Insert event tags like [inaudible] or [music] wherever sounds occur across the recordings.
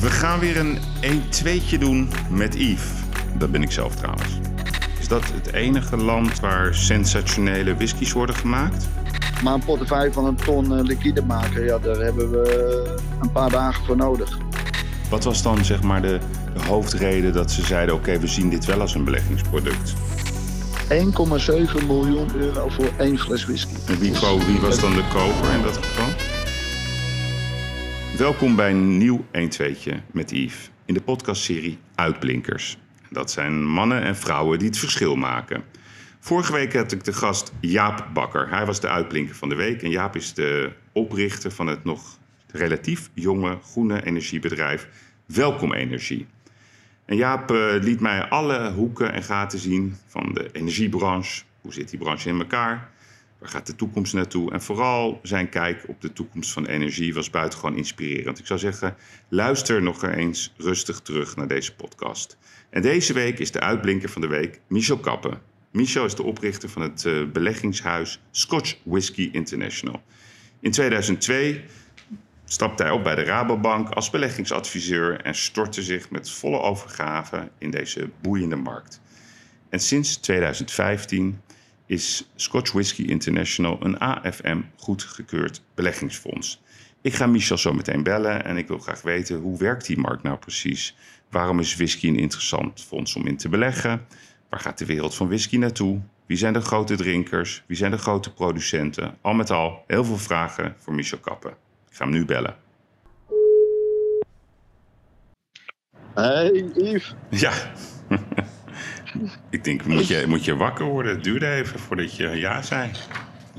We gaan weer een 1-2'tje doen met Yves. Dat ben ik zelf trouwens. Is dat het enige land waar sensationele whiskies worden gemaakt? Maar een portefeuille van een ton eh, liquide maken, ja, daar hebben we een paar dagen voor nodig. Wat was dan zeg maar de, de hoofdreden dat ze zeiden: oké, we zien dit wel als een beleggingsproduct? 1,7 miljoen euro voor één fles whisky. En wie, wie was dan de koper in dat geval? Welkom bij een nieuw 1-2'tje met Yves in de podcastserie Uitblinkers. Dat zijn mannen en vrouwen die het verschil maken. Vorige week had ik de gast Jaap Bakker. Hij was de uitblinker van de week. En Jaap is de oprichter van het nog relatief jonge groene energiebedrijf Welkom Energie. En Jaap eh, liet mij alle hoeken en gaten zien van de energiebranche. Hoe zit die branche in elkaar? Waar gaat de toekomst naartoe? En vooral zijn kijk op de toekomst van energie was buitengewoon inspirerend. Ik zou zeggen, luister nog eens rustig terug naar deze podcast. En deze week is de uitblinker van de week Michel Kappen. Michel is de oprichter van het eh, beleggingshuis Scotch Whisky International. In 2002 stapte hij op bij de Rabobank als beleggingsadviseur en stortte zich met volle overgave in deze boeiende markt. En sinds 2015 is Scotch Whisky International een AFM goedgekeurd beleggingsfonds. Ik ga Michel zo meteen bellen en ik wil graag weten hoe werkt die markt nou precies? Waarom is whisky een interessant fonds om in te beleggen? Waar gaat de wereld van whisky naartoe? Wie zijn de grote drinkers? Wie zijn de grote producenten? Al met al heel veel vragen voor Michel Kappen. Ik ga hem nu bellen. Hey Yves, Ja. [laughs] ik denk, moet je, moet je wakker worden? Het duurde even voordat je ja zei.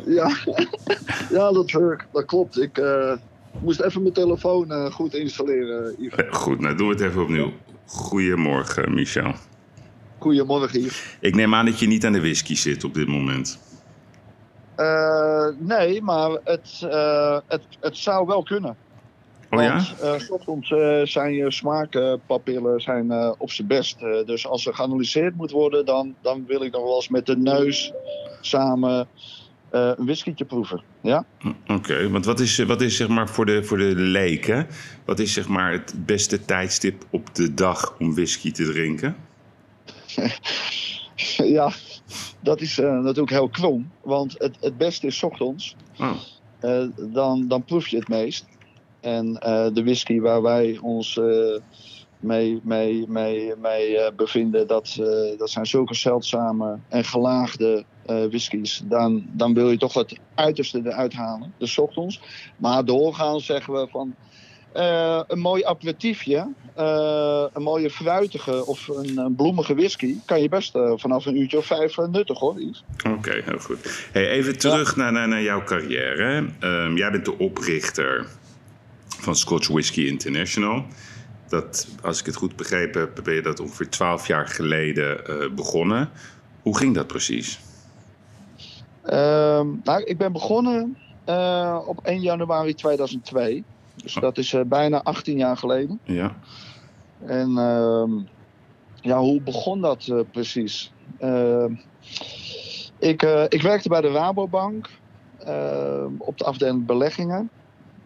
ja, [laughs] ja dat, eh, dat klopt. Ik eh, moest even mijn telefoon eh, goed installeren, Goed, nou doen we het even opnieuw. Goedemorgen, Michel. Goedemorgen Yves. Ik neem aan dat je niet aan de whisky zit op dit moment. Nee, maar het, het, het zou wel kunnen. Oh ja? Want eh, soms eh, zijn je smaakpapillen zijn, eh, op zijn best. Eh, dus als er geanalyseerd moet worden, dan, dan wil ik nog wel eens met de neus samen eh, een whiskietje proeven. Ja? Oké, want wat is, wat is zeg maar voor de, voor de leken, wat is zeg maar het beste tijdstip op de dag om whisky te drinken? [laughs] ja, dat is eh, natuurlijk heel krom. Want het, het beste is 's ochtends. Oh, Eh, dan, dan proef je het meest. En eh, de whisky waar wij ons eh, mee, mee, mee, mee eh, bevinden, dat, dat zijn zulke zeldzame en gelaagde eh whiskies. Dan, dan wil je toch het uiterste eruit halen, de 's ochtends. Maar doorgaans zeggen we van een mooi aperitiefje, een mooie fruitige of een, een bloemige whisky, kan je best vanaf een uurtje of vijf nuttig hoor. Oké, heel goed. Hey, even terug naar, naar, naar jouw carrière. Ehm, jij bent de oprichter van Scotch Whisky International. Dat, als ik het goed begrepen heb, ben je dat ongeveer twaalf jaar geleden eh, begonnen. Hoe ging dat precies? Ehm, nou, ik ben begonnen eh, op 1 januari 2002. Dus dat is eh, bijna 18 jaar geleden. Ja. En ehm, ja, hoe begon dat precies? Ehm, ik, ik werkte bij de Rabobank op de afdeling beleggingen.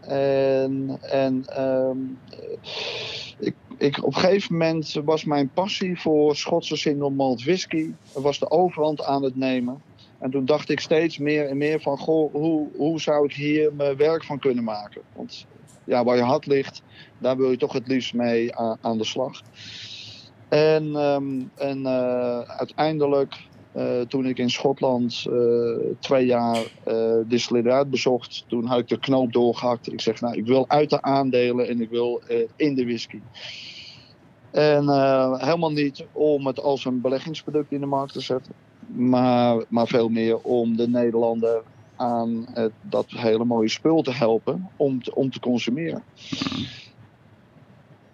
En, en ehm, ik, ik, op een gegeven moment was mijn passie voor Schotse single malt whisky was de overhand aan het nemen. En toen dacht ik steeds meer en meer van, goh, hoe, hoe zou ik hier mijn werk van kunnen maken? Want ja, waar je hart ligt, daar wil je toch het liefst mee aan de slag. En, ehm, en eh, uiteindelijk, eh, toen ik in Schotland eh, twee jaar distilleerderij bezocht, toen had ik de knoop doorgehakt. Ik zeg, nou, ik wil uit de aandelen en ik wil in de whisky. En helemaal niet om het als een beleggingsproduct in de markt te zetten, maar, maar veel meer om de Nederlander aan dat hele mooie spul te helpen om te, om te consumeren.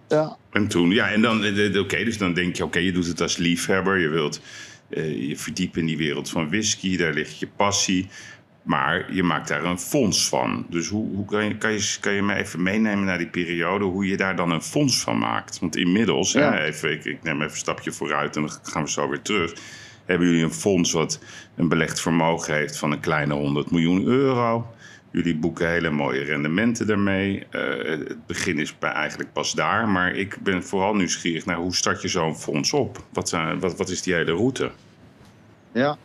Ja, En toen, ja, en dan, oké, dus dan denk je, oké, je doet het als liefhebber. Je wilt eh, je verdiepen in die wereld van whisky, daar ligt je passie. Maar je maakt daar een fonds van. Dus hoe, hoe kan, je, kan, je, kan je me even meenemen naar die periode, hoe je daar dan een fonds van maakt? Want inmiddels, Ja. hè, even, ik, ik neem even een stapje vooruit en dan gaan we zo weer terug. Hebben jullie een fonds wat een belegd vermogen heeft van een kleine 100 miljoen euro? Jullie boeken hele mooie rendementen daarmee. Uh, het begin is bij eigenlijk pas daar. Maar ik ben vooral nieuwsgierig naar hoe start je zo'n fonds op? Wat, zijn, wat, wat is die hele route? Ja,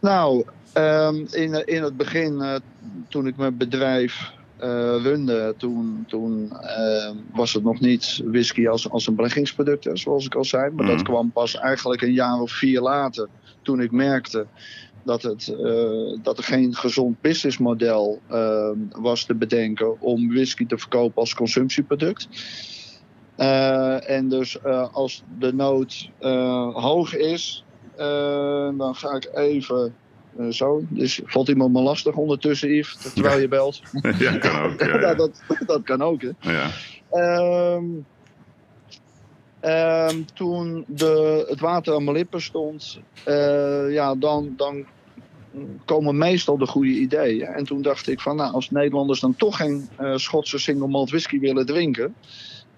nou, um, in, in het begin, uh, toen ik mijn bedrijf uh, runde, toen, toen uh, was het nog niet whisky als, als een beleggingsproduct, zoals ik al zei. Maar mm. dat kwam pas eigenlijk een jaar of vier later, toen ik merkte dat, het, uh, dat er geen gezond businessmodel uh, was te bedenken om whisky te verkopen als consumptieproduct. Uh, en dus als de nood hoog is, dan ga ik even zo. Dus valt iemand me lastig ondertussen, Yves, terwijl je belt? [laughs] Ja, kan ook. [laughs] Ja, ja. dat, dat kan ook, hè. Ja. Um, um, toen de, het water aan mijn lippen stond, uh, ja, dan, dan komen meestal de goede ideeën. En toen dacht ik van, nou, als Nederlanders dan toch geen uh, Schotse single malt whisky willen drinken...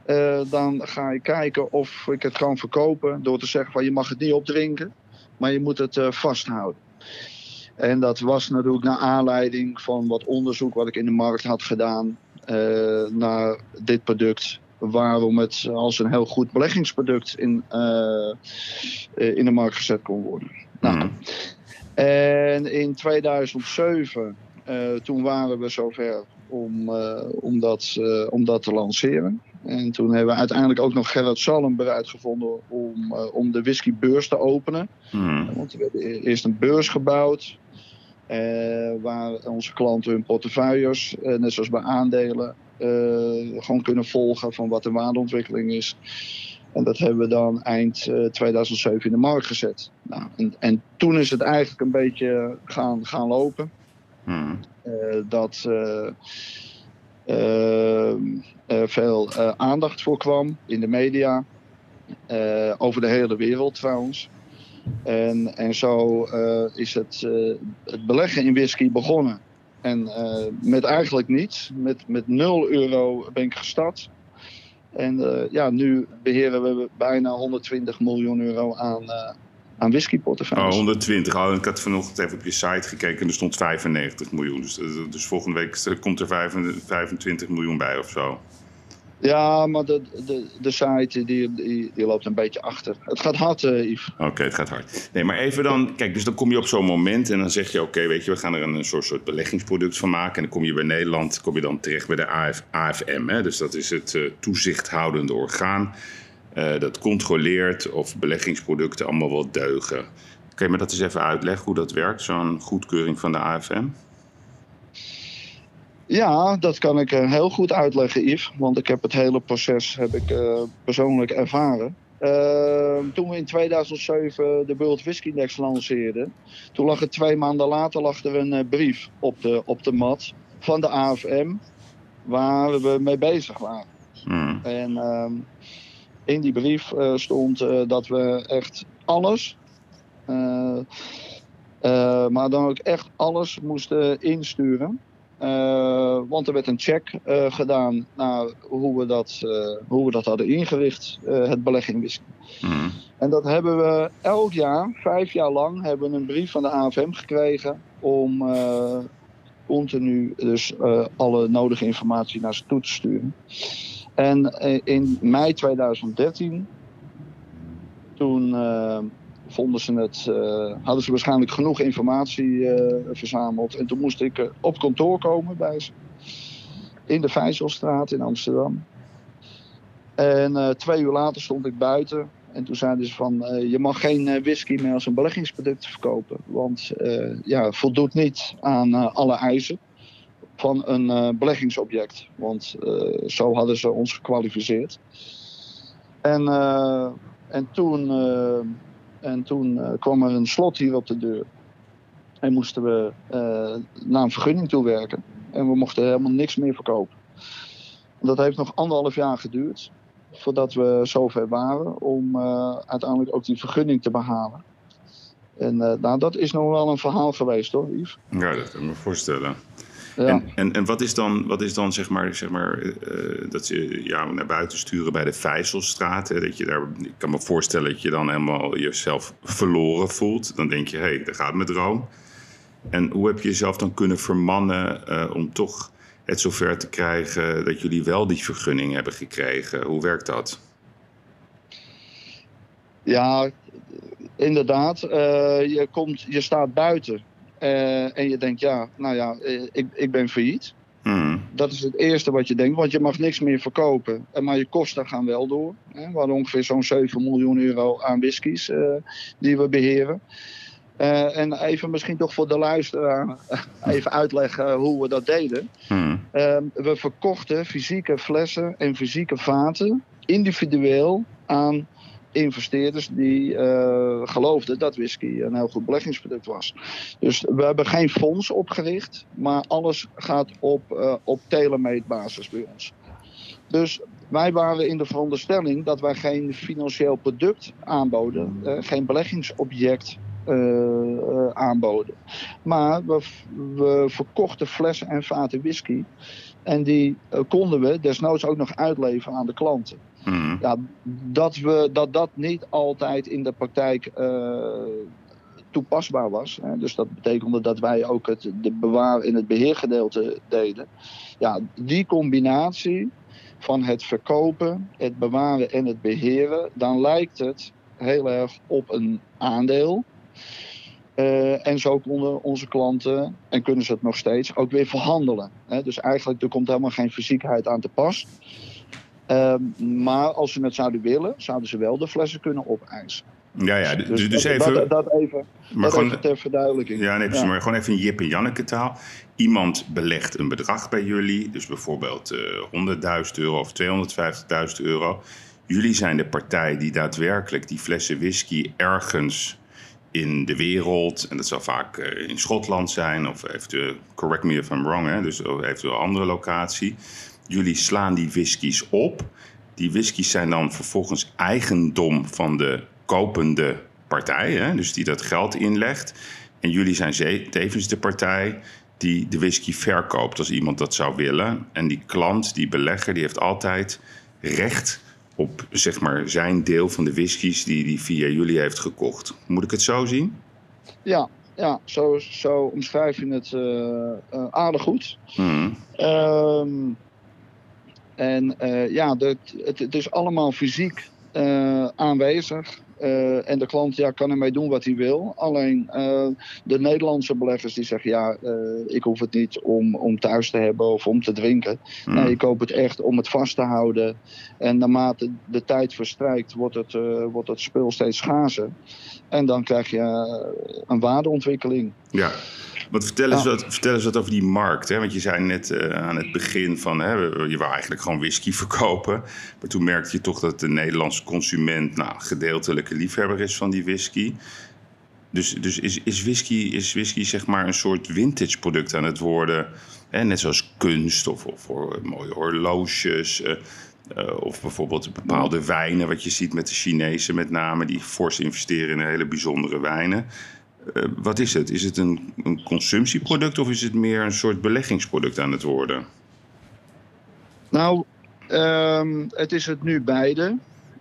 Uh, dan ga ik kijken of ik het kan verkopen door te zeggen van je mag het niet opdrinken, maar je moet het vasthouden. En dat was natuurlijk naar aanleiding van wat onderzoek wat ik in de markt had gedaan naar dit product. Waarom het als een heel goed beleggingsproduct in, in de markt gezet kon worden. Nou, Mhm. en in 2007, uh, toen waren we zover om, om, dat, om dat te lanceren. En toen hebben we uiteindelijk ook nog Gerrit Salm bereid gevonden om, om de whiskybeurs te openen. Mhm. Want we hebben e-, eerst een beurs gebouwd. waar onze klanten hun portefeuilles, net zoals bij aandelen, gewoon kunnen volgen van wat de waardeontwikkeling is. En dat hebben we dan eind uh, 2007 in de markt gezet. Nou, en, en, toen is het eigenlijk een beetje gaan, gaan lopen. Hmm. Uh, dat uh, veel aandacht voor kwam in de media. over de hele wereld trouwens. En, en zo is het, het beleggen in whisky begonnen. En met eigenlijk niets. Met, met 0 euro ben ik gestart. En uh, ja, nu beheren we bijna 120 miljoen euro aan, uh, aan whiskyportefeuilles. Oh, 120. Oh, ik had vanochtend even op je site gekeken en er stond 95 miljoen. Dus, dus volgende week komt er 25 miljoen bij of zo. Ja, maar de, de, de site die, die, loopt een beetje achter. Het gaat hard, uh, Yves. Oké, het gaat hard. Nee, maar even dan... Kijk, dus dan kom je op zo'n moment en dan zeg je... Oké, weet je, we gaan er een soort, soort beleggingsproduct van maken. En dan kom je bij Nederland kom je dan terecht bij de AF, AFM. Hè? Dus dat is het uh, toezichthoudende orgaan. Uh, dat controleert of beleggingsproducten allemaal wel deugen. Je me dat eens even uitleggen hoe dat werkt, zo'n goedkeuring van de AFM? Ja, dat kan ik heel goed uitleggen, Yves. Want ik heb het hele proces heb ik, uh, persoonlijk ervaren. Uh, toen we in 2007 de World Whisky Index lanceerden... toen lag er twee maanden later lag er een uh, brief op de, op de mat van de AFM... waar we mee bezig waren. Hmm. En in die brief stond dat we echt alles... maar dan ook echt alles moesten insturen... Uh, want er werd een check uh, gedaan naar hoe we dat, uh, hoe we dat hadden ingericht, het belegging whisky. Mm. En dat hebben we elk jaar, vijf jaar lang, hebben we een brief van de AFM gekregen om continu dus alle nodige informatie naar ze toe te sturen. En in mei 2013, toen vonden ze het, uh, hadden ze waarschijnlijk genoeg informatie uh, verzameld. En toen moest ik uh, op kantoor komen bij ze. In de Vijzelstraat in Amsterdam. En twee uur later stond ik buiten. En toen zeiden ze van, je mag geen whisky meer als een beleggingsproduct verkopen. Want ja, voldoet niet aan alle eisen van een beleggingsobject. Want zo hadden ze ons gekwalificeerd. En, en toen en toen uh, kwam er een slot hier op de deur. En moesten we uh, naar een vergunning toewerken. En we mochten helemaal niks meer verkopen. En dat heeft nog anderhalf jaar geduurd. Voordat we zover waren om uh, uiteindelijk ook die vergunning te behalen. En nou, dat is nog wel een verhaal geweest hoor, Yves. Ja, dat kan ik me voorstellen. Ja. En, en, en wat is dan, wat is dan zeg maar, zeg maar uh, dat ze jou naar buiten sturen bij de Vijzelstraat? Hè? Dat je daar, ik kan me voorstellen dat je dan helemaal jezelf verloren voelt. Dan denk je, hé, hey, daar gaat mijn droom. En hoe heb je jezelf dan kunnen vermannen om toch het zover te krijgen dat jullie wel die vergunning hebben gekregen? Hoe werkt dat? Ja, inderdaad. je, komt, je staat buiten en je denkt, ja, nou ja, ik, ik ben failliet. Hmm. Dat is het eerste wat je denkt, want je mag niks meer verkopen. Maar je kosten gaan wel door. Hè. We hadden ongeveer zo'n 7 miljoen euro aan whiskies uh, die we beheren. Uh, en even misschien toch voor de luisteraar even uitleggen hoe we dat deden. Hmm. Uh, we verkochten fysieke flessen en fysieke vaten individueel aan investeerders die uh, geloofden dat whisky een heel goed beleggingsproduct was. Dus we hebben geen fonds opgericht, maar alles gaat op, uh, op telemeetbasis bij ons. Dus wij waren in de veronderstelling dat wij geen financieel product aanboden, uh, geen beleggingsobject aanboden. Maar we, we verkochten flessen en vaten whisky. En die konden we desnoods ook nog uitleveren aan de klanten. Mhm. Ja, dat, we, dat dat niet altijd in de praktijk uh, toepasbaar was. Hè. Dus dat betekende dat wij ook het de bewaar in het beheergedeelte deden. Ja, die combinatie van het verkopen, het bewaren en het beheren, dan lijkt het heel erg op een aandeel. Uh, en zo konden onze klanten, en kunnen ze het nog steeds, ook weer verhandelen. Hè. Dus eigenlijk er komt helemaal geen fysiekheid aan te pas. Ehm, maar als ze het zouden willen, zouden ze wel de flessen kunnen opeisen. Ja, ja, dus, dus, dus even... Dat, dat even, maar gewoon, even ter verduidelijking. Ja, nee, precies, maar gewoon even in Jip en Janneke taal. Iemand belegt een bedrag bij jullie, dus bijvoorbeeld uh, eh, 100.000 euro of 250.000 euro. Jullie zijn de partij die daadwerkelijk die flessen whisky ergens in de wereld, en dat zal vaak uh, in Schotland zijn, of eventueel, correct me if I'm wrong, hè, dus eventueel een andere locatie Jullie slaan die whiskies op. Die whiskies zijn dan vervolgens eigendom van de kopende partij, hè, dus die dat geld inlegt. En jullie zijn tevens de partij die de whisky verkoopt als iemand dat zou willen. En die klant, die belegger, die heeft altijd recht op zeg maar, zijn deel van de whiskies die hij via jullie heeft gekocht. Moet ik het zo zien? Ja, ja zo, zo omschrijf je het uh, uh, aardig goed. Hmm. En uh, ja, het, het, is allemaal fysiek uh, aanwezig. Uh, en de klant ja, kan ermee doen wat hij wil. Alleen de Nederlandse beleggers die zeggen: ja, ik hoef het niet om, om thuis te hebben of om te drinken. Mm. Nee, ik koop het echt om het vast te houden. En naarmate de tijd verstrijkt, wordt het, wordt het spul steeds schaarser. En dan krijg je een waardeontwikkeling. Ja. Want vertel eens, wat, vertel eens wat over die markt. Hè? Want je zei net uh, aan het begin van... Hè, je wou eigenlijk gewoon whisky [laughs] verkopen. Maar toen merkte je toch dat de Nederlandse consument... nou, gedeeltelijke liefhebber is van die whisky. Dus, dus is, is, whisky, is whisky zeg maar een soort vintage product aan het worden? Hè? Net zoals kunst of, of voor mooie horloges... Uh, uh, of bijvoorbeeld bepaalde wijnen, wat je ziet met de Chinezen met name, die fors investeren in hele bijzondere wijnen. Uh, wat is het? Is het een, een, consumptieproduct of is het meer een soort beleggingsproduct aan het worden? Nou, um, het is het nu beide.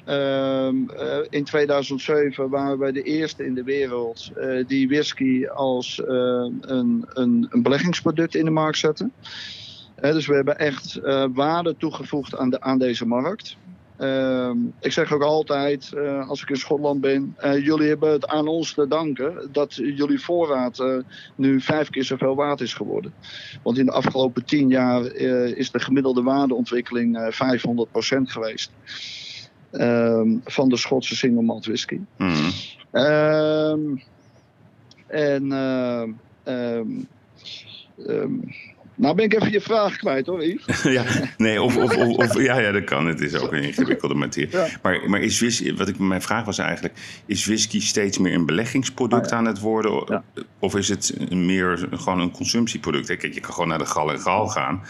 Um, uh, in 2007 waren wij de eerste in de wereld die whisky als een, een, een, beleggingsproduct in de markt zetten. Dus we hebben echt waarde toegevoegd aan, de, aan deze markt. Ehm, ik zeg ook altijd, uh, als ik in Schotland ben, uh, jullie hebben het aan ons te danken dat jullie voorraad nu vijf keer zoveel waard is geworden. Want in de afgelopen tien jaar is de gemiddelde waardeontwikkeling 500% geweest. Um, van de Schotse single malt whisky. Mm. Um, en nou ben ik even je vraag kwijt hoor, Yves. [laughs] ja, nee, of, of, of, ja, ja, dat kan. Het is ook een ingewikkelde materie. Maar, maar is whisky, wat ik, mijn vraag was eigenlijk... is whisky steeds meer een beleggingsproduct ah, aan het worden? Of is het meer gewoon een consumptieproduct? Kijk, je kan gewoon naar de gal en gal gaan.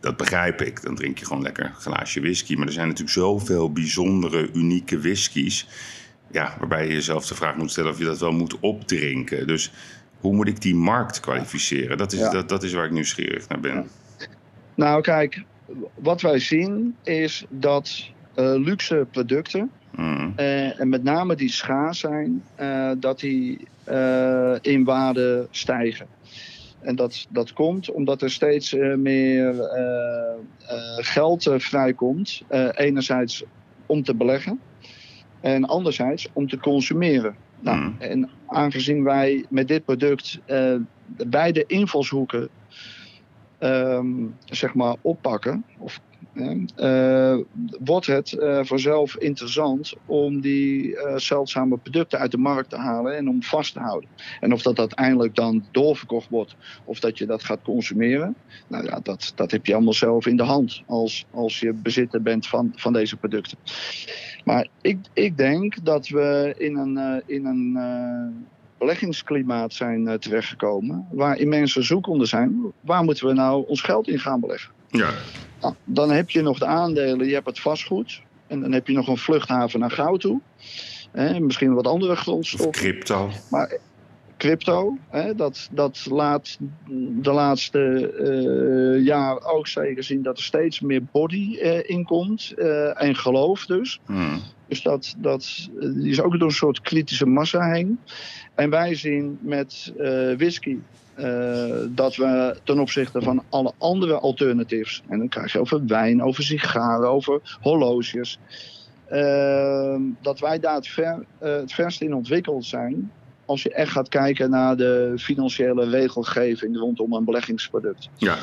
Dat begrijp ik. Dan drink je gewoon lekker een glaasje whisky. Maar er zijn natuurlijk zoveel bijzondere, unieke whiskies... Ja, waarbij je jezelf de vraag moet stellen of je dat wel moet opdrinken. Dus hoe moet ik die markt kwalificeren? Dat is, dat, dat is waar ik nieuwsgierig naar ben. Nou, kijk, wat wij zien is dat uh, luxe producten, mm. uh, en met name die schaars zijn, uh, dat die eh, in waarde stijgen. En dat, dat komt omdat er steeds eh, meer eh, eh, geld eh, vrijkomt. Eh, enerzijds om te beleggen en anderzijds om te consumeren. Nou, Mm. En aangezien wij met dit product eh, beide invalshoeken ehm, zeg maar oppakken, of, eh, wordt het eh, vanzelf interessant om die zeldzame producten uit de markt te halen en om vast te houden. En of dat uiteindelijk dan doorverkocht wordt of dat je dat gaat consumeren, nou ja, dat, dat heb je allemaal zelf in de hand als, als je bezitter bent van, van deze producten. Maar ik, ik denk dat we in een, eh, in een eh, beleggingsklimaat zijn eh, terechtgekomen waarin mensen zoekende zijn. Waar moeten we nou ons geld in gaan beleggen? Ja, Nou, dan heb je nog de aandelen, je hebt het vastgoed. En dan heb je nog een vluchthaven naar goud toe. Hè, misschien wat andere of grondstoffen. crypto. Maar crypto, hè, dat, dat laat de laatste eh jaar ook zeker zien dat er steeds meer body eh, in komt. eh, en geloof dus. Hmm. Dus dat, dat die is ook door een soort kritische massa heen. En wij zien met whisky dat we ten opzichte van alle andere alternatives, en dan krijg je over wijn, over sigaren, over horloges, dat wij daar het, ver, het verst in ontwikkeld zijn. Als je echt gaat kijken naar de financiële regelgeving rondom een beleggingsproduct. Ja,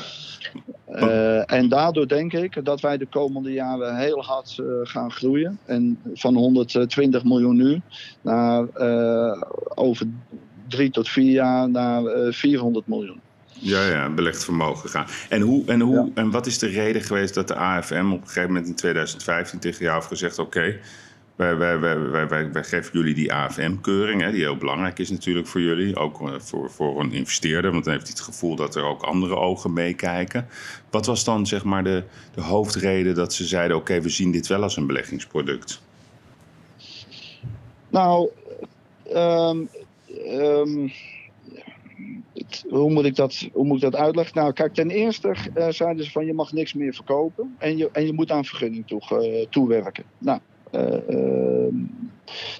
Eh, en daardoor denk ik dat wij de komende jaren heel hard eh, gaan groeien. En van 120 miljoen nu naar eh, over drie tot vier jaar naar eh, 400 miljoen. ja, ja, belegd vermogen gaan. En, hoe, en, hoe, en wat is de reden geweest dat de AFM op een gegeven moment in 2015 tegen jou heeft gezegd: Oké, wij, geven jullie die AFM-keuring, die heel belangrijk is natuurlijk voor jullie, ook eh, voor, voor een investeerder, want dan heeft hij het gevoel dat er ook andere ogen meekijken. Wat was dan zeg maar de, de hoofdreden dat ze zeiden: Oké, we zien dit wel als een beleggingsproduct? Nou, ehm, ehm, het- hoe, moet ik dat, hoe moet ik dat uitleggen? Nou, kijk, ten eerste eh, zeiden ze van je mag niks meer verkopen en je, en je moet aan vergunning toe, eh, toewerken. Nou,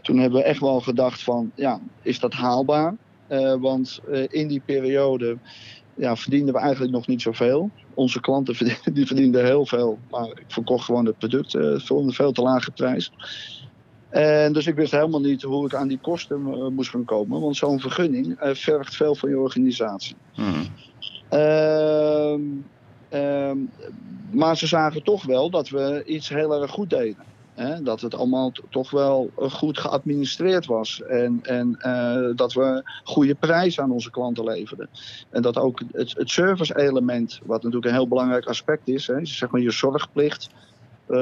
toen hebben we echt wel gedacht van, ja, is dat haalbaar? Eh, want eh, in die periode ja, verdienden we eigenlijk nog niet zoveel. Onze klanten [laughs] verdienden, die verdienden heel veel, maar ik verkocht gewoon het product eh, voor een veel te lage prijs. En dus ik wist helemaal niet hoe ik aan die kosten eh, moest gaan komen. Want zo'n vergunning eh, vergt veel van je organisatie. Hmm. Ehm, ehm, maar ze zagen toch wel dat we iets heel erg goed deden. Hè? Dat het allemaal toch wel eh, goed geadministreerd was. En, en eh, dat we goede prijzen aan onze klanten leverden. En dat ook het, het service-element, wat natuurlijk een heel belangrijk aspect is, hè, zeg maar je zorgplicht. eh,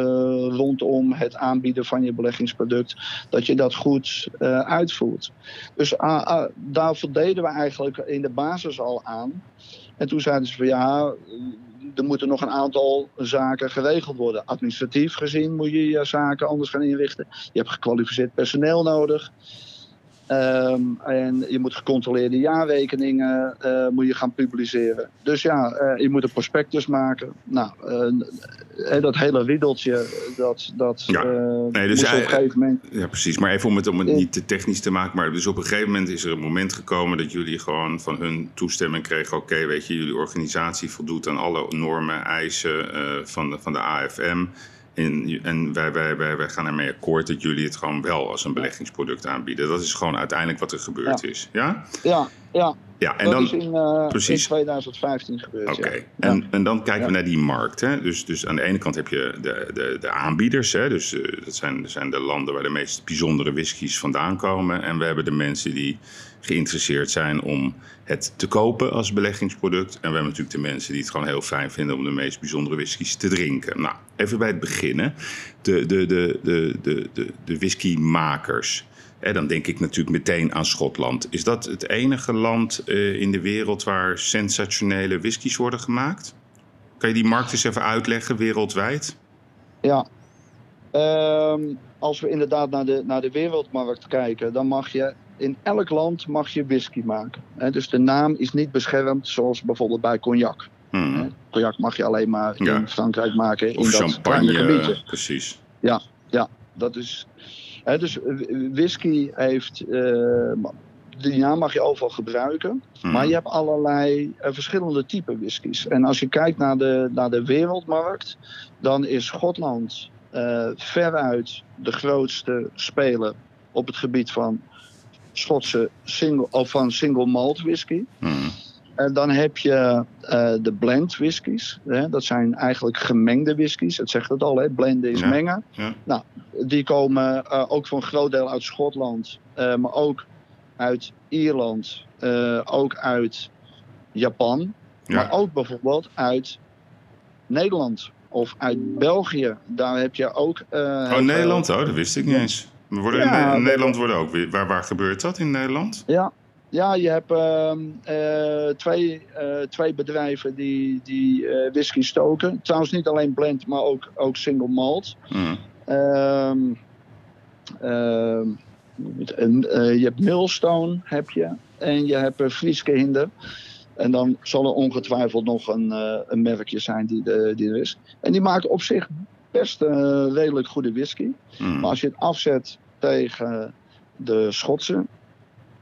rondom het aanbieden van je beleggingsproduct, dat je dat goed uitvoert. Dus ah, daar voldeden we eigenlijk in de basis al aan. En toen zeiden ze van ja, er moeten nog een aantal zaken geregeld worden. Administratief gezien moet je je zaken anders gaan inrichten. Je hebt gekwalificeerd personeel nodig. Ehm, en je moet gecontroleerde jaarrekeningen eh, moet je gaan publiceren. Dus ja, eh, je moet een prospectus maken. Nou, eh, dat hele riddeltje, dat, dat Ja. Nee, dus op een gegeven moment... Ja, precies. Maar even om het, om het niet te technisch te maken. Maar dus op een gegeven moment is er een moment gekomen dat jullie gewoon van hun toestemming kregen. Oké, weet je, jullie organisatie voldoet aan alle normen, eisen van, de, van de AFM. En, en wij, wij, wij, wij gaan ermee akkoord dat jullie het gewoon wel als een beleggingsproduct aanbieden. Dat is gewoon uiteindelijk wat er gebeurd is. Ja? Ja, ja Ja, en dat dan. is in, eh, in precies. 2015 gebeurd. Oké, ja. en, en dan kijken we naar die markt. Hè? Dus, dus aan de ene kant heb je de, de, de aanbieders. Hè? Dus eh, dat zijn, dat zijn de landen waar de meest bijzondere whiskies vandaan komen. En we hebben de mensen die geïnteresseerd zijn om het te kopen als beleggingsproduct. En we hebben natuurlijk de mensen die het gewoon heel fijn vinden om de meest bijzondere whiskies te drinken. Nou, even bij het beginnen. De, de, de, de, de, de, de whiskymakers. Hè, dan denk ik natuurlijk meteen aan Schotland. Is dat het enige land eh, in de wereld waar sensationele whiskies worden gemaakt? Kan je die markt eens even uitleggen wereldwijd? Ja. Ehm, als we inderdaad naar de, naar de wereldmarkt kijken, dan mag je in elk land mag je whisky maken. Dus de naam is niet beschermd zoals bijvoorbeeld bij cognac. Hmm. Cognac mag je alleen maar Ja. in Frankrijk maken. Of in dat champagne, gebiedje. eh, precies. Dat is, dus eh, whisky heeft, die naam mag je overal gebruiken. Mhm. Maar je hebt allerlei eh, verschillende typen whiskies. En als je kijkt naar de, naar de wereldmarkt, dan is Schotland veruit de grootste speler op het gebied van Schotse single, of van single malt whisky. Mhm. En dan heb je eh, de blend whiskies. Hè? Dat zijn eigenlijk gemengde whiskies. Het zegt het al, hè? blenden is Ja. mengen. Ja. Nou, die komen eh, ook voor een groot deel uit Schotland. eh, maar ook uit Ierland. eh, ook uit Japan. Maar ook bijvoorbeeld uit Nederland. Of uit België. Daar heb je ook... eh, Oh, Nederland? Oh, dat wist ik niet eens. We worden in, Nederland worden ook weer. Waar, waar gebeurt dat in Nederland? Ja, ja je hebt ehm, eh, twee, eh, twee bedrijven die, die eh, whisky stoken. Trouwens niet alleen blend, maar ook, ook single malt. Mhm. Ehm, ehm, en, je hebt Millstone, heb je. En je hebt Frieske Hinder. En dan zal er ongetwijfeld nog een, een merkje zijn die, de, die er is. En die maken op zich best een redelijk goede whisky. Mhm. Maar als je het afzet tegen de Schotse.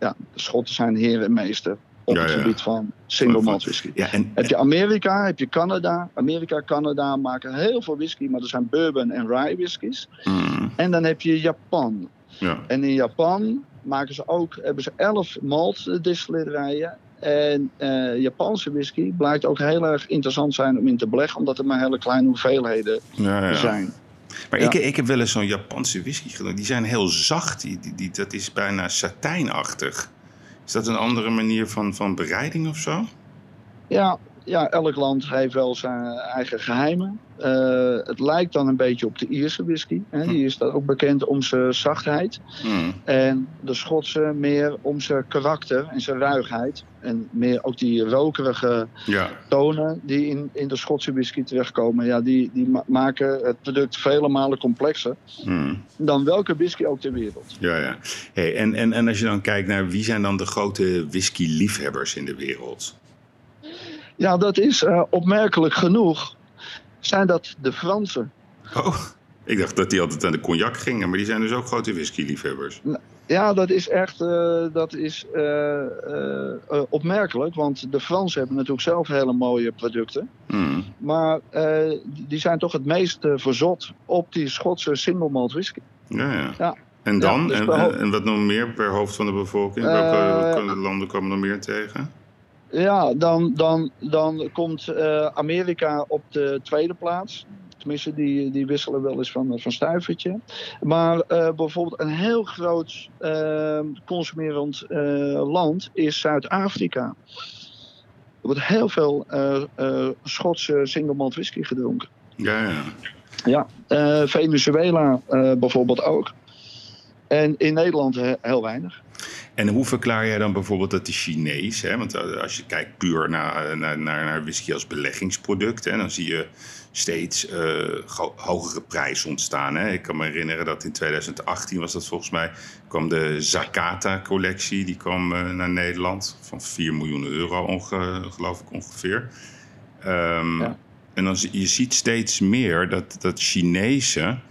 Ja, de Schotten zijn heer en meester op het gebied van single malt whisky. Ja, en, Heb je Amerika, heb je Canada. Amerika, Canada maken heel veel whisky, maar er zijn bourbon en rye whiskies. Mhm. En dan heb je Japan. ja. En in Japan maken ze ook, hebben ze elf maltdistillerijen. En eh, Japanse whisky blijkt ook heel erg interessant zijn om in te beleggen, omdat er maar hele kleine hoeveelheden Ja, ja. zijn. Maar Ja. ik, ik heb wel eens zo'n Japanse whisky gedronken. Die zijn heel zacht. Die, die, die- dat is bijna satijnachtig. Is dat een andere manier van, van bereiding of zo? Ja, ja, elk land heeft wel zijn eigen geheimen. Eh, het lijkt dan een beetje op de Ierse whisky. Hè. Die is dan ook bekend om zijn zachtheid. Mhm. En de Schotse meer om zijn karakter en zijn ruigheid. En meer ook die rokerige Ja, tonen die in, in de Schotse whisky terechtkomen. Ja, die, die ma- maken het product vele malen complexer Mhm. dan welke whisky ook ter wereld. ja, ja. Hey, en, en, en als je dan kijkt naar wie zijn dan de grote whisky-liefhebbers in de wereld? Ja, dat is eh, opmerkelijk genoeg. Zijn dat de Fransen? Oh, ik dacht dat die altijd aan de cognac gingen. Maar die zijn dus ook grote whisky-liefhebbers. Ja, dat is echt eh, dat is, eh, opmerkelijk. Want de Fransen hebben natuurlijk zelf hele mooie producten. Mhm. Maar die zijn toch het meest verzot op die Schotse single malt whisky. Ja, ja. Ja. En dan? Ja, dus en, en, wat nog meer per hoofd van de bevolking? Welke, welke landen komen nog meer tegen? Ja, dan, dan, dan komt eh, Amerika op de tweede plaats. Tenminste, die, die wisselen wel eens van, van stuivertje. Maar eh, bijvoorbeeld een heel groot eh, consumerend eh, land is Zuid-Afrika. Er wordt heel veel Schotse single malt whisky gedronken. Ja, ja. Ja, Venezuela bijvoorbeeld ook. En in Nederland he- heel weinig. En hoe verklaar jij dan bijvoorbeeld dat de Chinees, hè, want eh, als je kijkt puur naar, naar, naar, naar whisky als beleggingsproduct, hè, dan zie je steeds eh, hogere prijzen ontstaan. Hè. Ik kan me herinneren dat in 2018 was dat volgens mij, kwam de Zakata-collectie, die kwam eh, naar Nederland van 4 miljoen euro, onge, geloof ik ongeveer. Ehm, Ja. En dan zie je ziet steeds meer dat, dat Chinezen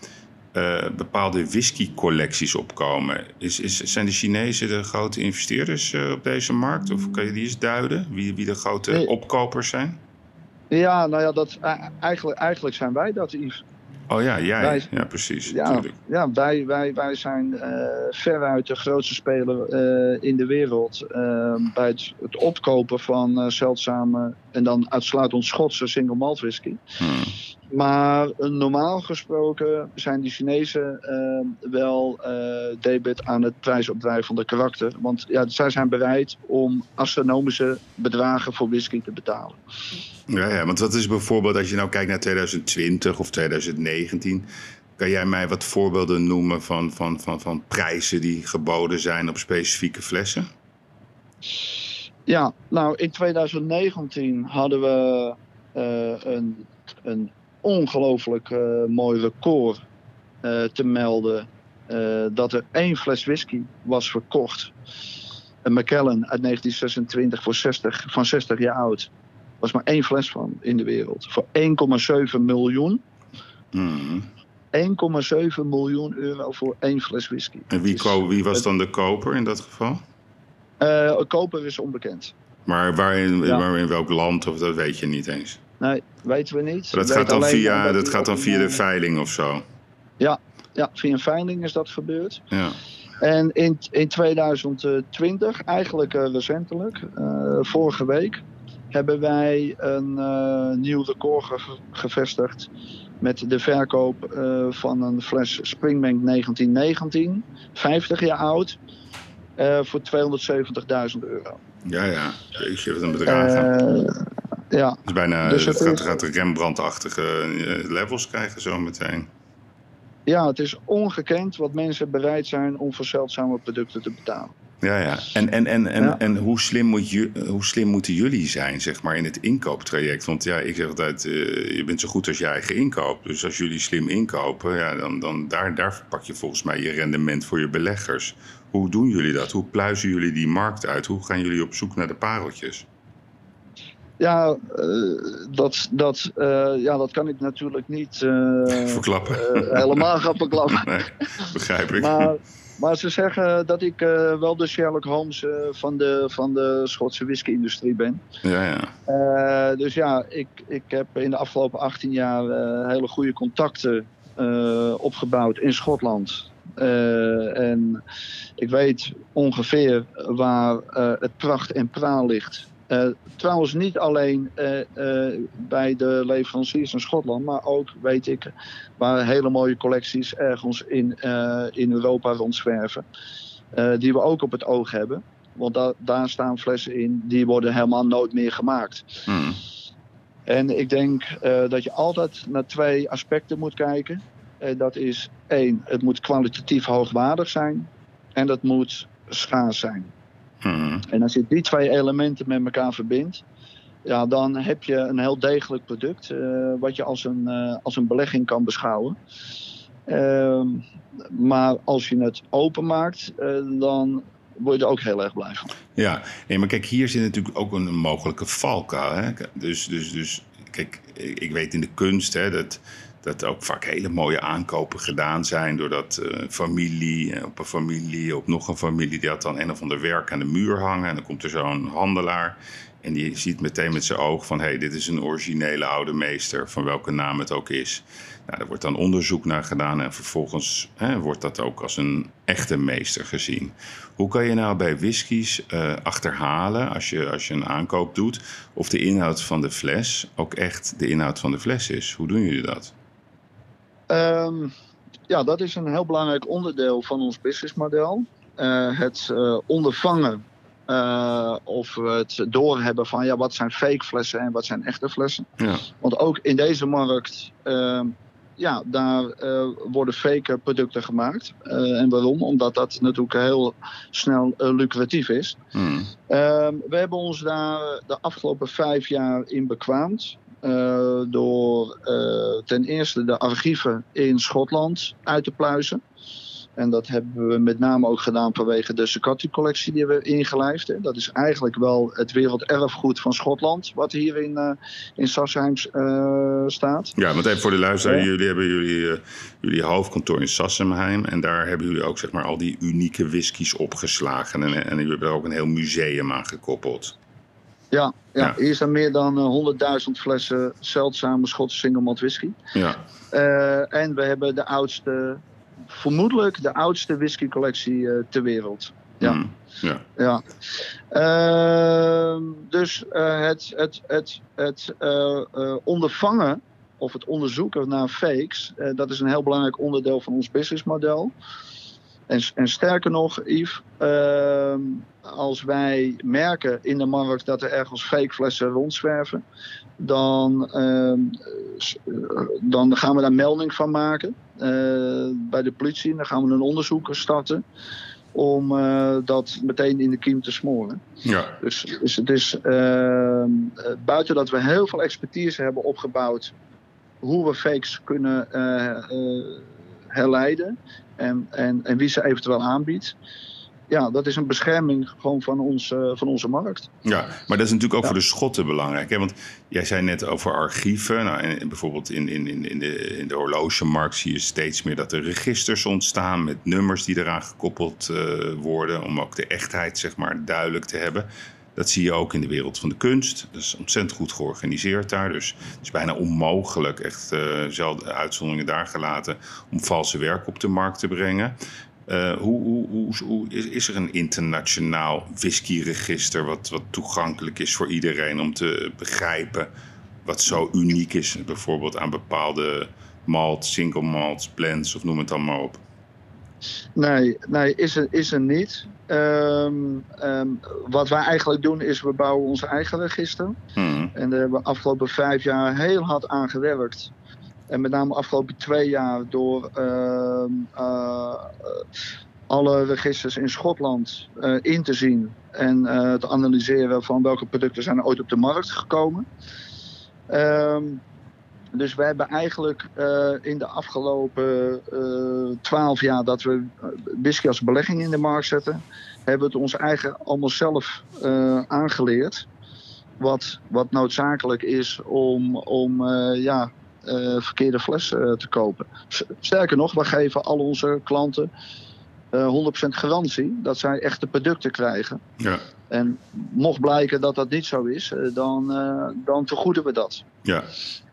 eh, bepaalde whisky-collecties opkomen. Is, is, zijn de Chinezen de grote investeerders eh, op deze markt? Of kan je die eens duiden? Wie, wie de grote Nee. opkopers zijn? Ja, nou ja, dat, eh, eigenlijk, eigenlijk zijn wij dat, Yves. Oh ja, jij. Wij- ja, precies. Ja, wij, wij, wij zijn veruit de grootste speler in de wereld bij het, het opkopen van zeldzame en dan uitsluitend Schotse single malt whisky. Hmm. Maar eh, normaal gesproken zijn die Chinezen eh, wel eh debet aan het prijsopdrijven van de karakter. Want ja, zij zijn bereid om astronomische bedragen voor whisky te betalen. Ja, ja, want wat is bijvoorbeeld, als je nou kijkt naar 2020 of 2019... kan jij mij wat voorbeelden noemen van, van, van, van prijzen die geboden zijn op specifieke flessen? Ja, nou in 2019 hadden we eh, een, een ongelooflijk eh, mooi record eh, te melden. eh, dat er één fles whisky was verkocht. Een Macallan uit 1926 voor 60, van 60 jaar oud. Er was maar één fles van in de wereld. Voor 1,7 miljoen. Hmm. 1,7 miljoen euro voor één fles whisky. En wie, Dus- ko- wie was dan de koper in dat geval? koper is onbekend. Maar waar in, waar in welk land, of dat weet je niet eens? Nee, weten we niet. Dat gaat dan via, dat gaat dan via de veiling of zo? Ja, ja, via een veiling is dat gebeurd. Ja. En in, in 2020, eigenlijk uh, recentelijk, uh, vorige week, hebben wij een uh, nieuw record ge gevestigd met de verkoop van een fles Springbank 1919, 50 jaar oud, voor 270.000 euro. Ja, ja. Jeetje, wat een bedrag. Ja. Dus bijna, dus het, gaat, gaat Rembrandt-achtige levels krijgen zo meteen. Ja, het is ongekend wat mensen bereid zijn om voor zeldzame producten te betalen. Ja, ja. En, en, en, en, en hoe, slim moet je, hoe slim moeten jullie zijn, zeg maar, in het inkooptraject? Want ja, ik zeg altijd, uh, je bent zo goed als je eigen inkoop. Dus als jullie slim inkopen, ja, dan, dan daar, daar pak je volgens mij je rendement voor je beleggers. Hoe doen jullie dat? Hoe pluizen jullie die markt uit? Hoe gaan jullie op zoek naar de pareltjes? Ja, uh, dat, dat, uh, ja, dat kan ik natuurlijk niet uh, verklappen. helemaal gaan verklappen. [laughs] Nee, begrijp ik. Maar, maar ze zeggen dat ik wel de Sherlock Holmes van, de, van de Schotse whisky-industrie ben. Ja, ja. dus ja, ik, ik heb in de afgelopen 18 jaar hele goede contacten opgebouwd in Schotland. en ik weet ongeveer waar het pracht en praal ligt uh, trouwens niet alleen uh, uh, bij de leveranciers in Schotland, maar ook weet ik waar hele mooie collecties ergens in, in Europa rondzwerven. die we ook op het oog hebben. Want da daar staan flessen in die worden helemaal nooit meer gemaakt. Hmm. En ik denk dat je altijd naar twee aspecten moet kijken. dat is één, het moet kwalitatief hoogwaardig zijn. En dat moet schaars zijn. Hmm. En als je die twee elementen met elkaar verbindt, ja, dan heb je een heel degelijk product uh, wat je als een, uh, als een belegging kan beschouwen. Uh, maar als je het openmaakt, uh, dan word je er ook heel erg blij van. Ja, nee, maar kijk, hier zit natuurlijk ook een mogelijke valkuil. Hè? Dus, dus, dus kijk, ik weet in de kunst hè, dat dat ook vaak hele mooie aankopen gedaan zijn. Doordat uh, familie op een familie op nog een familie. Die had dan een of ander werk aan de muur hangen. En dan komt er zo'n handelaar. En die ziet meteen met zijn oog van... hé, hey, dit is een originele oude meester, van welke naam het ook is. Nou, er wordt dan onderzoek naar gedaan... en vervolgens hè, wordt dat ook als een echte meester gezien. Hoe kan je nou bij whiskies uh, achterhalen, als je, als je een aankoop doet... of de inhoud van de fles ook echt de inhoud van de fles is? Hoe doen jullie dat? Um, ja, dat is een heel belangrijk onderdeel van ons businessmodel. Uh, het uh, ondervangen uh, of het doorhebben van ja, wat zijn fake flessen en wat zijn echte flessen. Ja. Want ook in deze markt, ehm, ja, daar worden fake producten gemaakt. en waarom? Omdat dat natuurlijk heel snel lucratief is. Hmm. Ehm, we hebben ons daar de afgelopen vijf jaar in bekwaamd. Door ten eerste de archieven in Schotland uit te pluizen. En dat hebben we met name ook gedaan vanwege de Secati-collectie die we ingelijfd. Hè. Dat is eigenlijk wel het werelderfgoed van Schotland, wat hier in, uh, in Sassheim staat. Ja, want even voor de luisteraar, jullie hebben jullie, jullie hoofdkantoor in Sassenheim. En daar hebben jullie ook zeg maar, al die unieke whiskies opgeslagen. En, en jullie hebben er ook een heel museum aan gekoppeld. Ja, ja, ja. hier staan meer dan 100.000 flessen zeldzame Schotse single malt whisky. Ja. En we hebben de oudste, vermoedelijk de oudste whiskycollectie uh, ter wereld. Ja. Mm, ja. ja. Uh, dus het, het, het, het ondervangen of het onderzoeken naar fakes, dat is een heel belangrijk onderdeel van ons businessmodel. En, en sterker nog, Yves, uh, als wij merken in de markt dat er ergens fake flessen rondzwerven, dan, uh, dan gaan we daar melding van maken uh, bij de politie. En dan gaan we een onderzoek starten om uh, dat meteen in de kiem te smoren. Ja. Dus, dus het is ehm, buiten dat we heel veel expertise hebben opgebouwd hoe we fakes kunnen herleiden en, en, en wie ze eventueel aanbiedt. Ja, dat is een bescherming gewoon van, ons, van onze markt. Ja, maar dat is natuurlijk ook voor de Schotten belangrijk. Hè? Want jij zei net over archieven. Nou, en bijvoorbeeld in, in, in, de, in de horlogemarkt zie je steeds meer dat er registers ontstaan met nummers die eraan gekoppeld worden. Om ook de echtheid zeg maar, duidelijk te hebben. Dat zie je ook in de wereld van de kunst. Dat is ontzettend goed georganiseerd daar. Dus het is bijna onmogelijk, echt uh, zelden uitzonderingen daar gelaten, om valse werk op de markt te brengen. Uh, hoe, hoe, hoe, hoe is, is, er een internationaal whiskyregister wat, wat toegankelijk is voor iedereen om te begrijpen wat zo uniek is, bijvoorbeeld aan bepaalde malt, single malts, blends of noem het dan maar op? Nee, nee is, er, is er niet. Um, um, wat wij eigenlijk doen is, we bouwen onze eigen register. Hmm. En daar hebben we afgelopen vijf jaar heel hard aan gewerkt. En met name afgelopen twee jaar door uh, uh, alle registers in Schotland uh, in te zien. En te analyseren van welke producten zijn er ooit op de markt gekomen. Um, dus we hebben eigenlijk in de afgelopen twaalf jaar dat we whisky als belegging in de markt zetten, hebben we het ons eigen allemaal zelf aangeleerd. Wat, wat noodzakelijk is om, om ja, verkeerde flessen te kopen. Sterker nog, we geven al onze klanten 100% garantie dat zij echte producten krijgen. Ja. En mocht blijken dat dat niet zo is, dan, dan vergoeden we dat. Ja,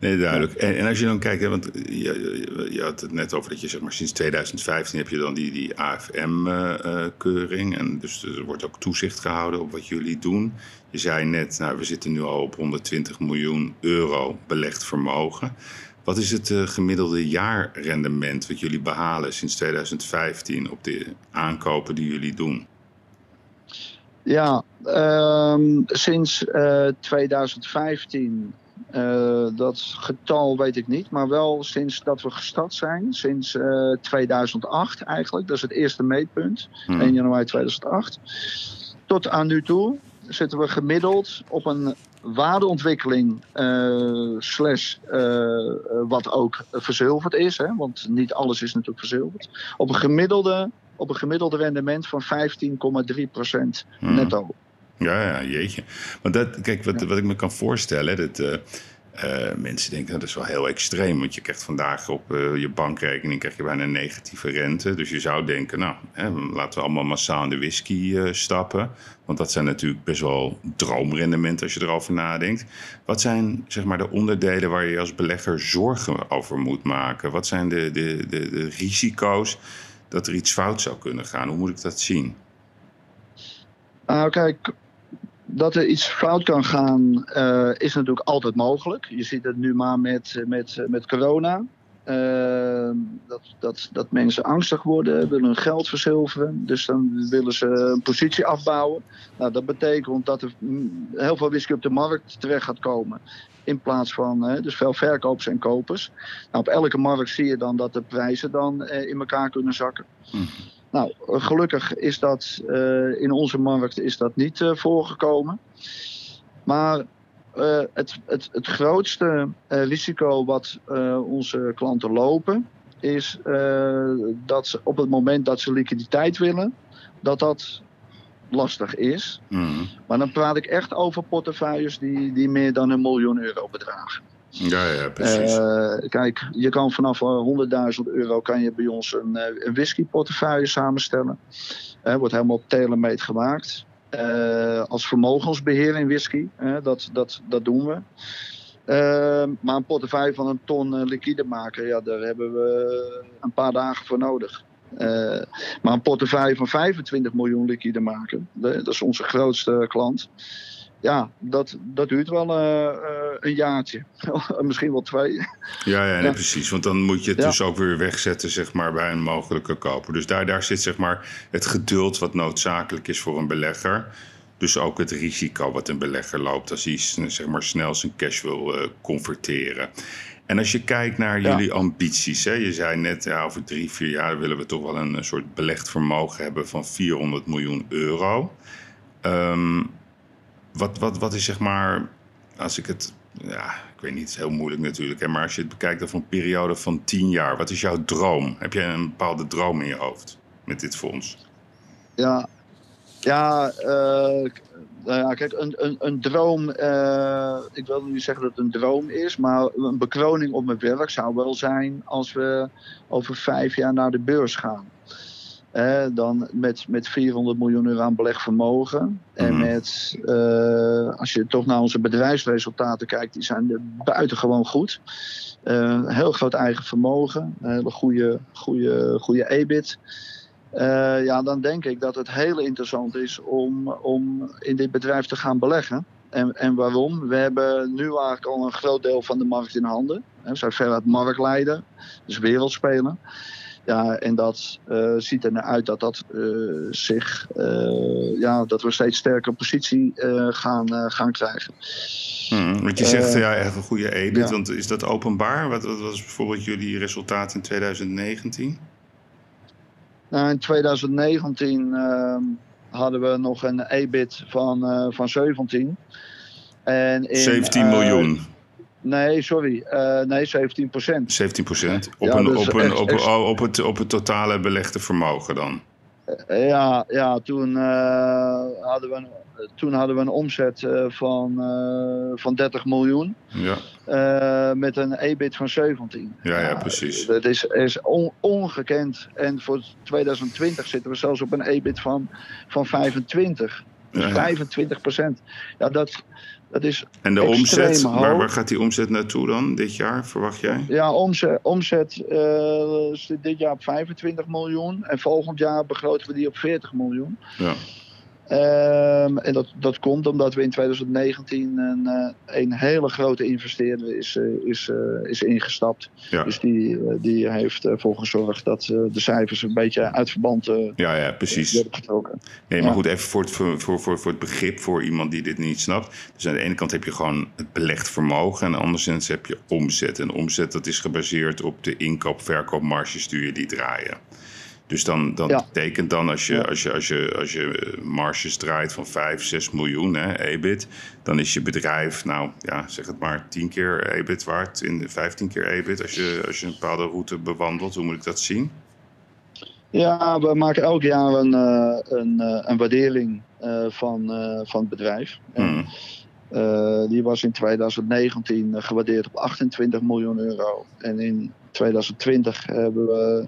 nee, duidelijk. En, en als je dan kijkt, hè, want je, je, had het net over dat je zeg maar sinds 2015 heb je dan die, die AFM-keuring. en dus er wordt ook toezicht gehouden op wat jullie doen. Je zei net, nou, we zitten nu al op 120 miljoen euro belegd vermogen. Wat is het uh, gemiddelde jaarrendement wat jullie behalen sinds 2015 op de aankopen die jullie doen? Ja, um, sinds uh, 2015 uh, dat getal weet ik niet, maar wel sinds dat we gestart zijn, sinds uh, 2008 eigenlijk. Dat is het eerste meetpunt, hmm. 1 januari 2008. Tot aan nu toe zitten we gemiddeld op een waardeontwikkeling uh, slash uh, wat ook verzilverd is, hè, want niet alles is natuurlijk verzilverd. Op een gemiddelde, op een gemiddelde rendement van 15,3 procent hmm. netto. Ja, ja, jeetje. Maar dat, kijk, wat, wat ik me kan voorstellen, dat uh, uh, mensen denken dat is wel heel extreem. Want je krijgt vandaag op uh, je bankrekening krijg je bijna een negatieve rente. Dus je zou denken, nou, hè, laten we allemaal massaal in de whisky stappen. Want dat zijn natuurlijk best wel droomrendementen als je erover nadenkt. Wat zijn zeg maar, de onderdelen waar je als belegger zorgen over moet maken? Wat zijn de, de, de, de risico's dat er iets fout zou kunnen gaan? Hoe moet ik dat zien? Nou, kijk, dat er iets fout kan gaan, uh, is natuurlijk altijd mogelijk. Je ziet het nu maar met, met, met corona. Uh, dat, dat, dat mensen angstig worden, willen hun geld verzilveren. Dus dan willen ze een positie afbouwen. Nou, dat betekent dat er heel veel whisky op de markt terecht gaat komen. In plaats van dus veel verkopers en kopers. Nou, op elke markt zie je dan dat de prijzen dan in elkaar kunnen zakken. Hm. Nou, gelukkig is dat uh, in onze markt is dat niet uh, voorgekomen. Maar uh, het, het, het grootste risico wat onze klanten lopen, is dat ze op het moment dat ze liquiditeit willen, dat dat lastig is. Mm. Maar dan praat ik echt over portefeuilles die, die meer dan een miljoen euro bedragen. Ja, ja, precies. Uh, kijk, je kan vanaf 100.000 euro kan je bij ons een, eh, een whiskyportefeuille samenstellen. Uh, wordt helemaal tailor-made gemaakt. Uh, als vermogensbeheer in whisky, dat, dat, dat doen we. maar een portefeuille van een ton liquide maken, ja, daar hebben we een paar dagen voor nodig. Maar een portefeuille van 25 miljoen liquide maken, dat is onze grootste klant ja, dat, dat duurt wel uh, een jaartje. [laughs] Misschien wel twee. Ja, ja, nee, precies. Want dan moet je het dus ook weer wegzetten zeg maar, bij een mogelijke koper. Dus daar, daar zit zeg maar, het geduld wat noodzakelijk is voor een belegger. Dus ook het risico wat een belegger loopt als hij zeg maar, snel zijn cash wil uh, converteren. En als je kijkt naar jullie ambities, hè, je zei net ja, over drie, vier jaar willen we toch wel een soort belegd vermogen hebben van 400 miljoen euro. Um, wat, wat, wat is zeg maar, als ik het, ja, ik weet niet, het is heel moeilijk natuurlijk, hè, maar als je het bekijkt over een periode van tien jaar, wat is jouw droom? Heb jij een bepaalde droom in je hoofd met dit fonds? Ja, Ja, uh, ja, kijk, een, een, een droom, uh, ik wil niet zeggen dat het een droom is, maar een bekroning op mijn werk zou wel zijn als we over vijf jaar naar de beurs gaan. Uh, dan met, met 400 miljoen euro aan belegvermogen. En Mhm. met, uh, als je toch naar onze bedrijfsresultaten kijkt, die zijn buitengewoon goed. Uh, heel groot eigen vermogen, een hele goede, goede, goede EBIT. Uh, ja, dan denk ik dat het heel interessant is om, om in dit bedrijf te gaan beleggen. En, en waarom? We hebben nu eigenlijk al een groot deel van de markt in handen. We zijn veruit marktleider, dus wereldspeler. Ja, en dat uh, ziet er naar uit dat dat uh, zich, uh, ja, dat we steeds sterker positie gaan, gaan krijgen. Hmm, want je zegt ja, echt een goede EBIT, ja. want is dat openbaar? Wat, wat was bijvoorbeeld jullie resultaat in 2019? Nou, in 2019 hadden we nog een EBIT van, van 17. En in, 17 miljoen. Nee, sorry. Uh, nee, 17 procent. 17 procent. Op, ja, een, dus op, een, echt, op, echt... op, het, op het totale belegde vermogen dan? Ja, ja toen, uh, hadden we een, toen hadden we een omzet van, van 30 miljoen. Ja. met een EBIT van 17. Ja, ja precies. Dat is, is on, ongekend. En voor 2020 zitten we zelfs op een EBIT van, van 25. Dus ja. 25 procent. Ja, dat, dat is en de omzet, waar, waar, gaat die omzet naartoe dan dit jaar, verwacht jij? Ja, omzet, omzet uh, zit dit jaar op 25 miljoen. En volgend jaar begroten we die op 40 miljoen. Ja. Um, en dat, dat komt omdat we in 2019 een, uh, een hele grote investeerder is, uh, is, uh, is ingestapt. Ja. Dus die, die heeft ervoor gezorgd dat de cijfers een beetje uit verband ja, ja, precies. werden getrokken. Nee, maar Ja. goed, even voor het, voor, voor, voor, voor het begrip voor iemand die dit niet snapt. Dus aan de ene kant heb je gewoon het belegd vermogen. En anderzijds heb je omzet. En omzet dat is gebaseerd op de inkoop-verkoopmarges die je die draaien. Dus dan, dat Ja. betekent dan als je, als je, als je, als je marges draait van 5, 6 miljoen hè, EBIT, dan is je bedrijf, nou ja, zeg het maar, 10 keer EBIT waard, in de 15 keer EBIT als je, als je een bepaalde route bewandelt. Hoe moet ik dat zien? Ja, we maken elk jaar een, eh, een, eh, een waardering eh, van, eh, van het bedrijf. Hmm. eh, die was in 2019 gewaardeerd op 28 miljoen euro. En in 2020 hebben we,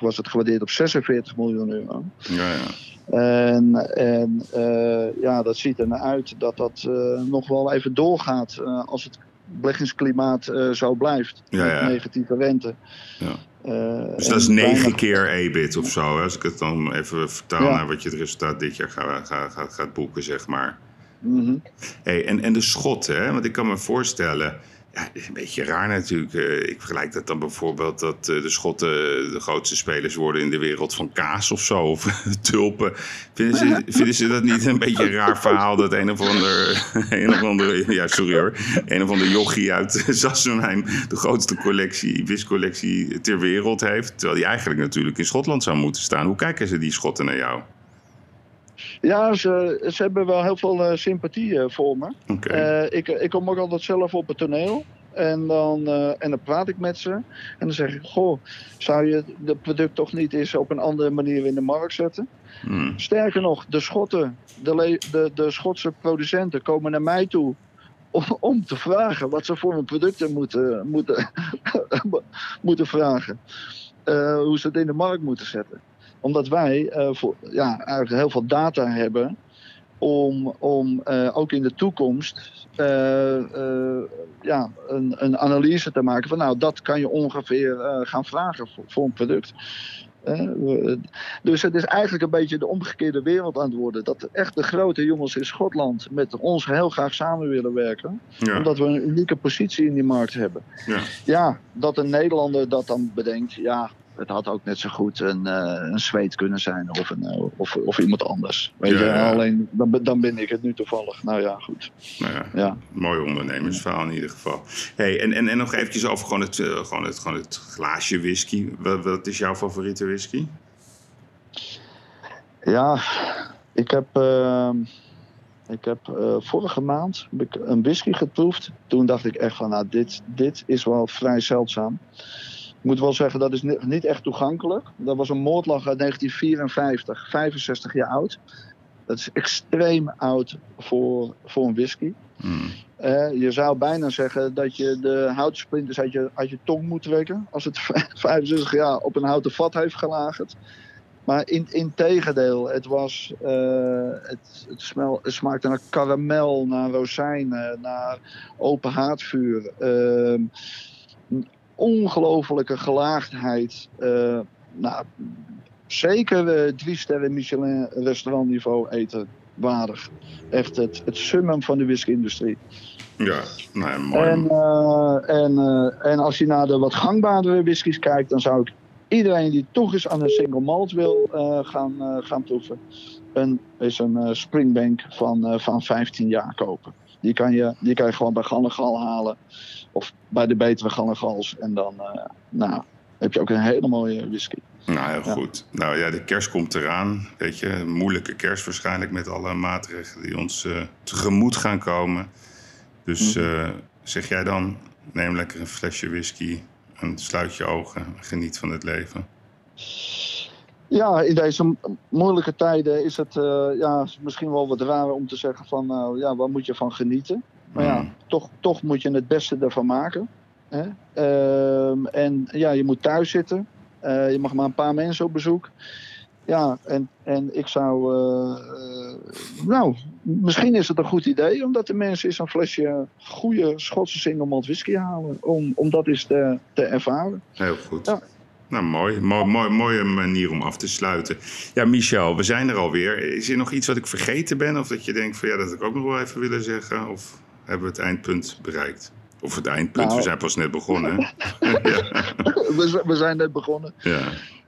was het gewaardeerd op 46 miljoen euro. Ja, ja. En, en eh, ja, dat ziet er naar uit dat dat eh, nog wel even doorgaat eh, als het beleggingsklimaat zo blijft. Ja, met negatieve rente. Ja. Dus dat is en negen keer EBIT of zo. Hè? Als ik het dan even vertaal naar wat je het resultaat dit jaar gaat, gaat, gaat, boeken, zeg maar. Mhm. Hey, en, en de schotten, hè? want ik kan me voorstellen. Ja, het is een beetje raar natuurlijk. Eh, ik vergelijk dat dan bijvoorbeeld dat eh, de Schotten de grootste spelers worden in de wereld van kaas of zo. Of [laughs] tulpen. Vinden ze, vinden ze dat niet een beetje een raar verhaal dat een of ander. [laughs] Een of andere ja, sorry hoor. Een of ander jochie uit [laughs] Sassenheim de grootste collectie, viscollectie ter wereld heeft. Terwijl die eigenlijk natuurlijk in Schotland zou moeten staan. Hoe kijken ze die Schotten naar jou? Ja, ze, ze hebben wel heel veel eh, sympathie eh, voor me. Eh, ik, ik kom ook altijd zelf op het toneel. En dan, en dan praat ik met ze. En dan zeg ik: Goh, zou je het product toch niet eens op een andere manier in de markt zetten? Hmm. Sterker nog, de Schotten, de, de, de Schotse producenten komen naar mij toe. Om, om te vragen wat ze voor hun producten moeten, moeten, [laughs] moeten vragen. Hoe ze het in de markt moeten zetten. Omdat wij eh, voor, ja, eigenlijk heel veel data hebben om, om eh, ook in de toekomst eh, ja, een, een analyse te maken van nou, dat kan je ongeveer gaan vragen voor, voor een product. Dus het is eigenlijk een beetje de omgekeerde wereld aan het worden. Dat echt de grote jongens in Schotland met ons heel graag samen willen werken. Ja. Omdat we een unieke positie in die markt hebben. Ja. Ja, dat een Nederlander dat dan bedenkt, ja, het had ook net zo goed een, eh, een Zweed kunnen zijn of, een, eh, of, of iemand anders. Weet Ja, je, ja. alleen dan, ben- dan ben ik het nu toevallig. Nou ja, goed. Nou ja. Ja. Mooi ondernemersverhaal in ieder geval. Hey, en, en, en nog eventjes over gewoon het, eh, gewoon het, gewoon het glaasje whisky. Wat, wat is jouw favoriete whisky? Ja, ik heb, ehm, ik heb vorige maand heb ik een whisky geproefd. Toen dacht ik echt van, nou, dit, dit is wel vrij zeldzaam. Ik moet wel zeggen, dat is ni- niet echt toegankelijk. Dat was een moordlag uit 1954, 65 jaar oud. Dat is extreem oud voor, voor een whisky. Hmm. Eh, je zou bijna zeggen dat je de houtsplinters uit je, uit je tong moet trekken. Als het [laughs] 65 jaar op een houten vat heeft gelagerd. Maar in, in tegendeel, het, was, eh, het, het, smel, het smaakte naar karamel, naar rozijnen, naar open haardvuur. Uh, ongelofelijke gelaagdheid. Uh, nou, zeker uh, drie sterren Michelin restaurantniveau eten waardig. Echt het, het summum van de whisky-industrie. Ja, mooi. En, uh, en, uh, en als je naar de wat gangbaardere whiskies kijkt, dan zou ik iedereen die toch eens aan een single malt wil uh, gaan, gaan proeven, een, is een Springbank van, van 15 jaar kopen. Die kan, je, die kan je gewoon bij Gannegal halen. Of bij de betere Gannegals. En dan nou, heb je ook een hele mooie whisky. Nou, heel goed. Nou ja, de kerst komt eraan. Weet je, een moeilijke kerst waarschijnlijk met alle maatregelen die ons uh, tegemoet gaan komen. Dus uh, zeg jij dan, neem lekker een flesje whisky en sluit je ogen. Geniet van het leven. Ja, in deze moeilijke tijden is het uh, ja, misschien wel wat raar om te zeggen van, ja, waar moet je van genieten? Maar ja, mm. toch, toch moet je het beste ervan maken. Hè? Uh, en ja, je moet thuis zitten. Uh, je mag maar een paar mensen op bezoek. Ja, en, en ik zou. Uh, nou, misschien is het een goed idee omdat de mensen eens een flesje goede Schotse single malt whisky halen. Om, om dat eens te, te ervaren. Heel goed. Ja. Nou, mooi. Mo mooi. Mooie manier om af te sluiten. Ja, Michel, we zijn er alweer. Is er nog iets wat ik vergeten ben? Of dat je denkt van ja, dat ik ook nog wel even willen zeggen? Of hebben we het eindpunt bereikt? Of het eindpunt, nou, we zijn pas net begonnen. [laughs] ja. we, we, zijn net begonnen. Ja.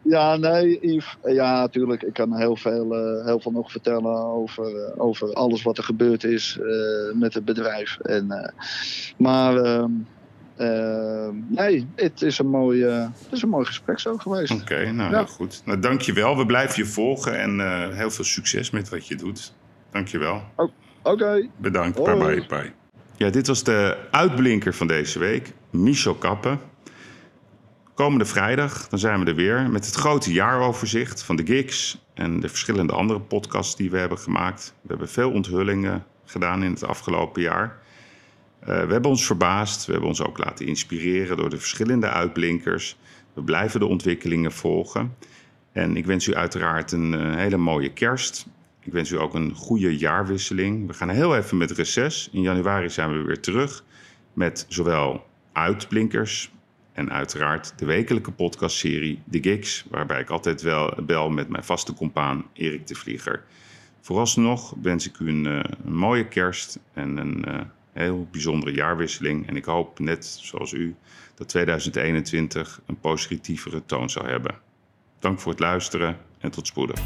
Ja, nee, Yves. Ja, natuurlijk. Ik kan heel veel, uh, heel veel nog vertellen over, uh, over alles wat er gebeurd is uh, met het bedrijf. En, maar ehm, nee, het is, een mooi, het is een mooi gesprek zo geweest. Oké, okay, nou ja. goed. Nou, dank je wel. We blijven je volgen en heel veel succes met wat je doet. Dank je wel. Oh, Oké. Okay. Bedankt. Bye bye. bye. Ja, dit was de uitblinker van deze week, Michel Kappen. Komende vrijdag dan zijn we er weer met het grote jaaroverzicht van de gigs en de verschillende andere podcasts die we hebben gemaakt. We hebben veel onthullingen gedaan in het afgelopen jaar. Uh, we hebben ons verbaasd, we hebben ons ook laten inspireren door de verschillende uitblinkers. We blijven de ontwikkelingen volgen. En ik wens u uiteraard een uh, hele mooie kerst. Ik wens u ook een goede jaarwisseling. We gaan heel even met reces. In januari zijn we weer terug met zowel uitblinkers en uiteraard de wekelijke podcastserie The Gigs, waarbij ik altijd wel bel met mijn vaste compaan Erik de Vlieger. Vooralsnog wens ik u een, uh, een mooie kerst en een heel bijzondere jaarwisseling. En ik hoop, net zoals u, dat 2021 een positievere toon zal hebben. Dank voor het luisteren en tot spoedig.